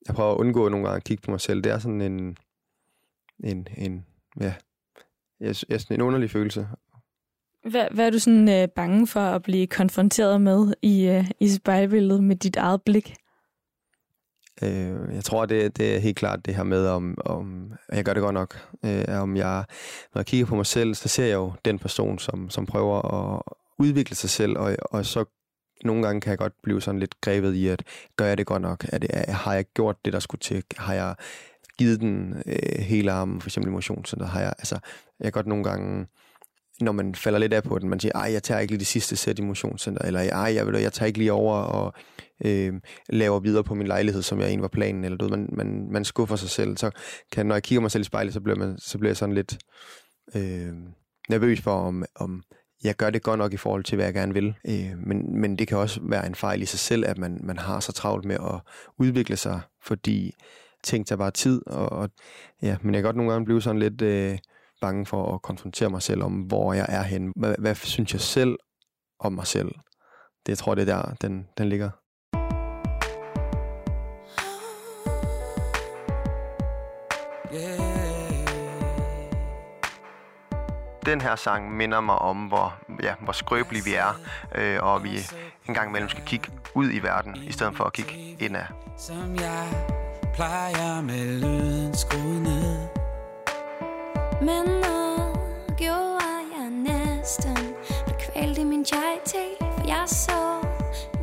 jeg prøver at undgå nogle gange at kigge på mig selv. Det er sådan en, en, en ja, jeg, jeg, en underlig følelse. Hvad, hvad er du sådan øh, bange for at blive konfronteret med i, øh, i spejlbilledet med dit eget blik? Øh, jeg tror, det, det er helt klart det her med, om, om jeg gør det godt nok. Øh, om jeg, når jeg kigger på mig selv, så ser jeg jo den person, som, som prøver at udvikle sig selv, og, og så nogle gange kan jeg godt blive sådan lidt grebet i, at gør jeg det godt nok? Er det, er, har jeg gjort det, der skulle til? Har jeg givet den øh, hele armen, for eksempel emotionscenter? Har jeg, altså, jeg kan godt nogle gange når man falder lidt af på den, man siger, ej, jeg tager ikke lige det sidste sæt i motionscenter, eller ej, jeg, ved, jeg tager ikke lige over og øh, laver videre på min lejlighed, som jeg egentlig var planen, eller du, man, man, man skuffer sig selv. Så kan, når jeg kigger mig selv i spejlet, så bliver, man, så bliver jeg sådan lidt øh, nervøs for, om, om jeg gør det godt nok i forhold til, hvad jeg gerne vil. Øh, men, men det kan også være en fejl i sig selv, at man, man har så travlt med at udvikle sig, fordi ting tager bare tid. Og, og, ja, men jeg kan godt nogle gange blive sådan lidt... Øh, bange for at konfrontere mig selv om, hvor jeg er henne. Hvad, hvad synes jeg selv om mig selv? Det jeg tror det er der, den, den ligger. Den her sang minder mig om, hvor, ja, hvor skrøbelige vi er, øh, og vi en gang imellem skal kigge ud i verden, i stedet for at kigge indad. Som jeg plejer med lyden skruet ned Men nu gjorde jeg næsten Blev kvalt i min chai For jeg så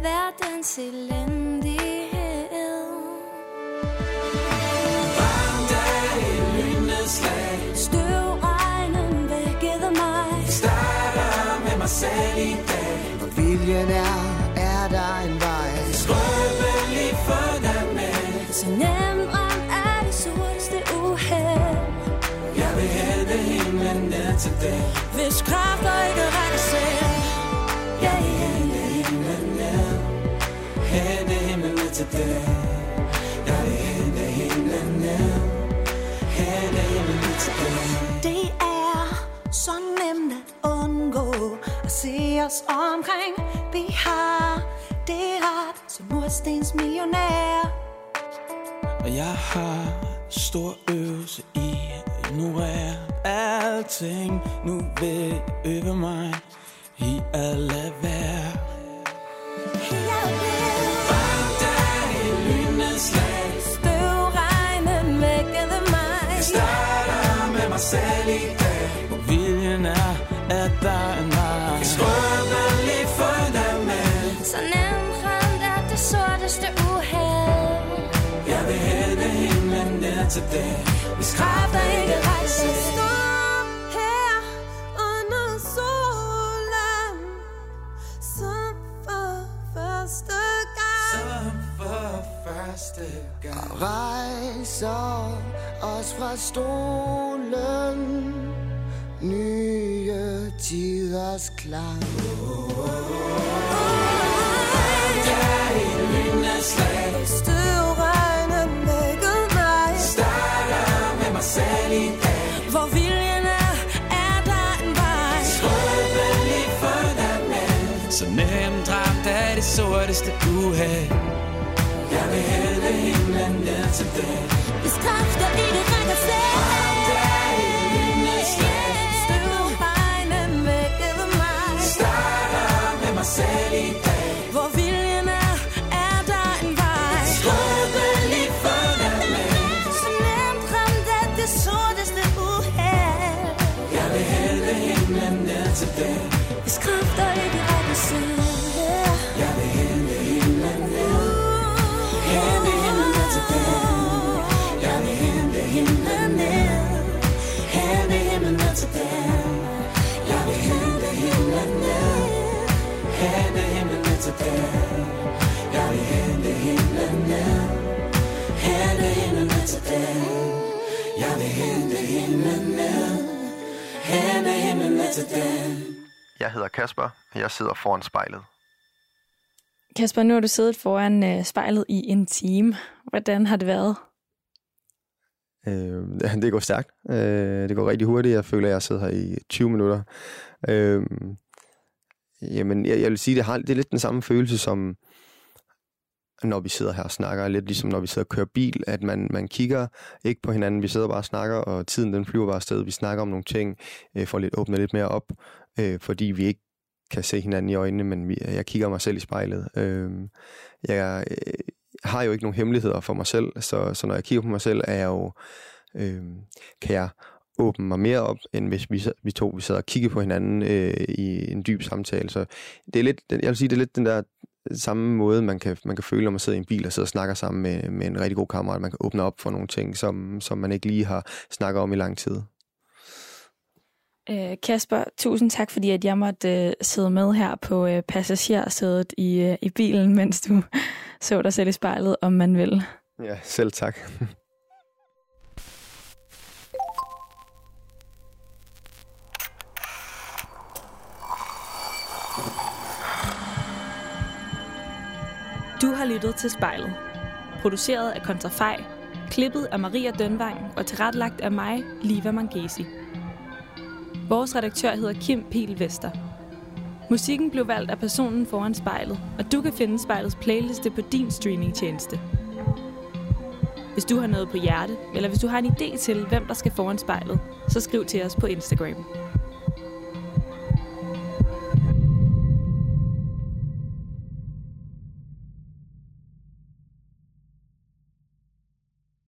verdens elendighed selv i dag. Hvor viljen er, er der en vej. Skrøbelig fundament Så nemt ramt af det sorteste uheld. Jeg vil hente himlen ned til dig Hvis kræfter ikke rækker selv. Ja, ja, himlen ned. Hente himlen ned til dig os omkring. Vi har det ret som murstens millionær. Og jeg har stor øvelse i at ignorere alting Nu vil jeg øve mig i at lade være Jeg blev Varm dag i lynende slag støvregnen vækkede mig. Starter med mig selv i dig Hvis Kræfter ikke. Stå her under solen, som for første gang. Som for første gang. Rejser os fra stolen. Nye tiders klang. Støvregnen Så nemt ramt af det sorteste uheld Jeg vil hente himlen ned til dig Hvis kræfter ikke rækker selv. Støvregnen vækkede mig. Starter med mig selv i himlen himlen til Jeg hedder Kasper, og jeg sidder foran spejlet. Kasper, nu har du siddet foran øh, spejlet i en time. Hvordan har det været? Øh, det går stærkt. Øh, det går rigtig hurtigt. Jeg føler, at jeg sidder her i 20 minutter. Øh, jamen, jeg, jeg vil sige, det, har, det er lidt den samme følelse som, når vi sidder her og snakker. Lidt ligesom når vi sidder og kører bil, at man, man kigger ikke på hinanden. Vi sidder bare og snakker, og tiden den flyver bare afsted. Vi snakker om nogle ting, øh, får lidt åbnet lidt mere op, øh, fordi vi ikke kan se hinanden i øjnene, men vi, jeg kigger mig selv i spejlet. Øh, jeg øh, har jo ikke nogen hemmeligheder for mig selv, så, så når jeg kigger på mig selv, er jeg jo, øh, kan jeg åbne mig mere op, end hvis vi, vi to vi sad og kiggede på hinanden øh, i en dyb samtale. Så det er lidt, jeg vil sige, det er lidt den der samme måde, man kan, man kan føle, når man sidder i en bil og sidder og snakker sammen med, med en rigtig god kammerat. Man kan åbne op for nogle ting, som, som man ikke lige har snakket om i lang tid. Øh, Kasper, tusind tak, fordi at jeg måtte øh, sidde med her på øh, passagersædet i, øh, i bilen, mens du så dig selv i spejlet, om man vil. Ja, selv tak. Du har lyttet til spejlet. Produceret af Kontrafej, klippet af Maria Dønvang og tilrettelagt af mig, Liva Mangesi. Vores redaktør hedder Kim Pil Vester. Musikken blev valgt af personen foran spejlet, og du kan finde spejlets playliste på din streamingtjeneste. Hvis du har noget på hjerte, eller hvis du har en idé til, hvem der skal foran spejlet, så skriv til os på Instagram.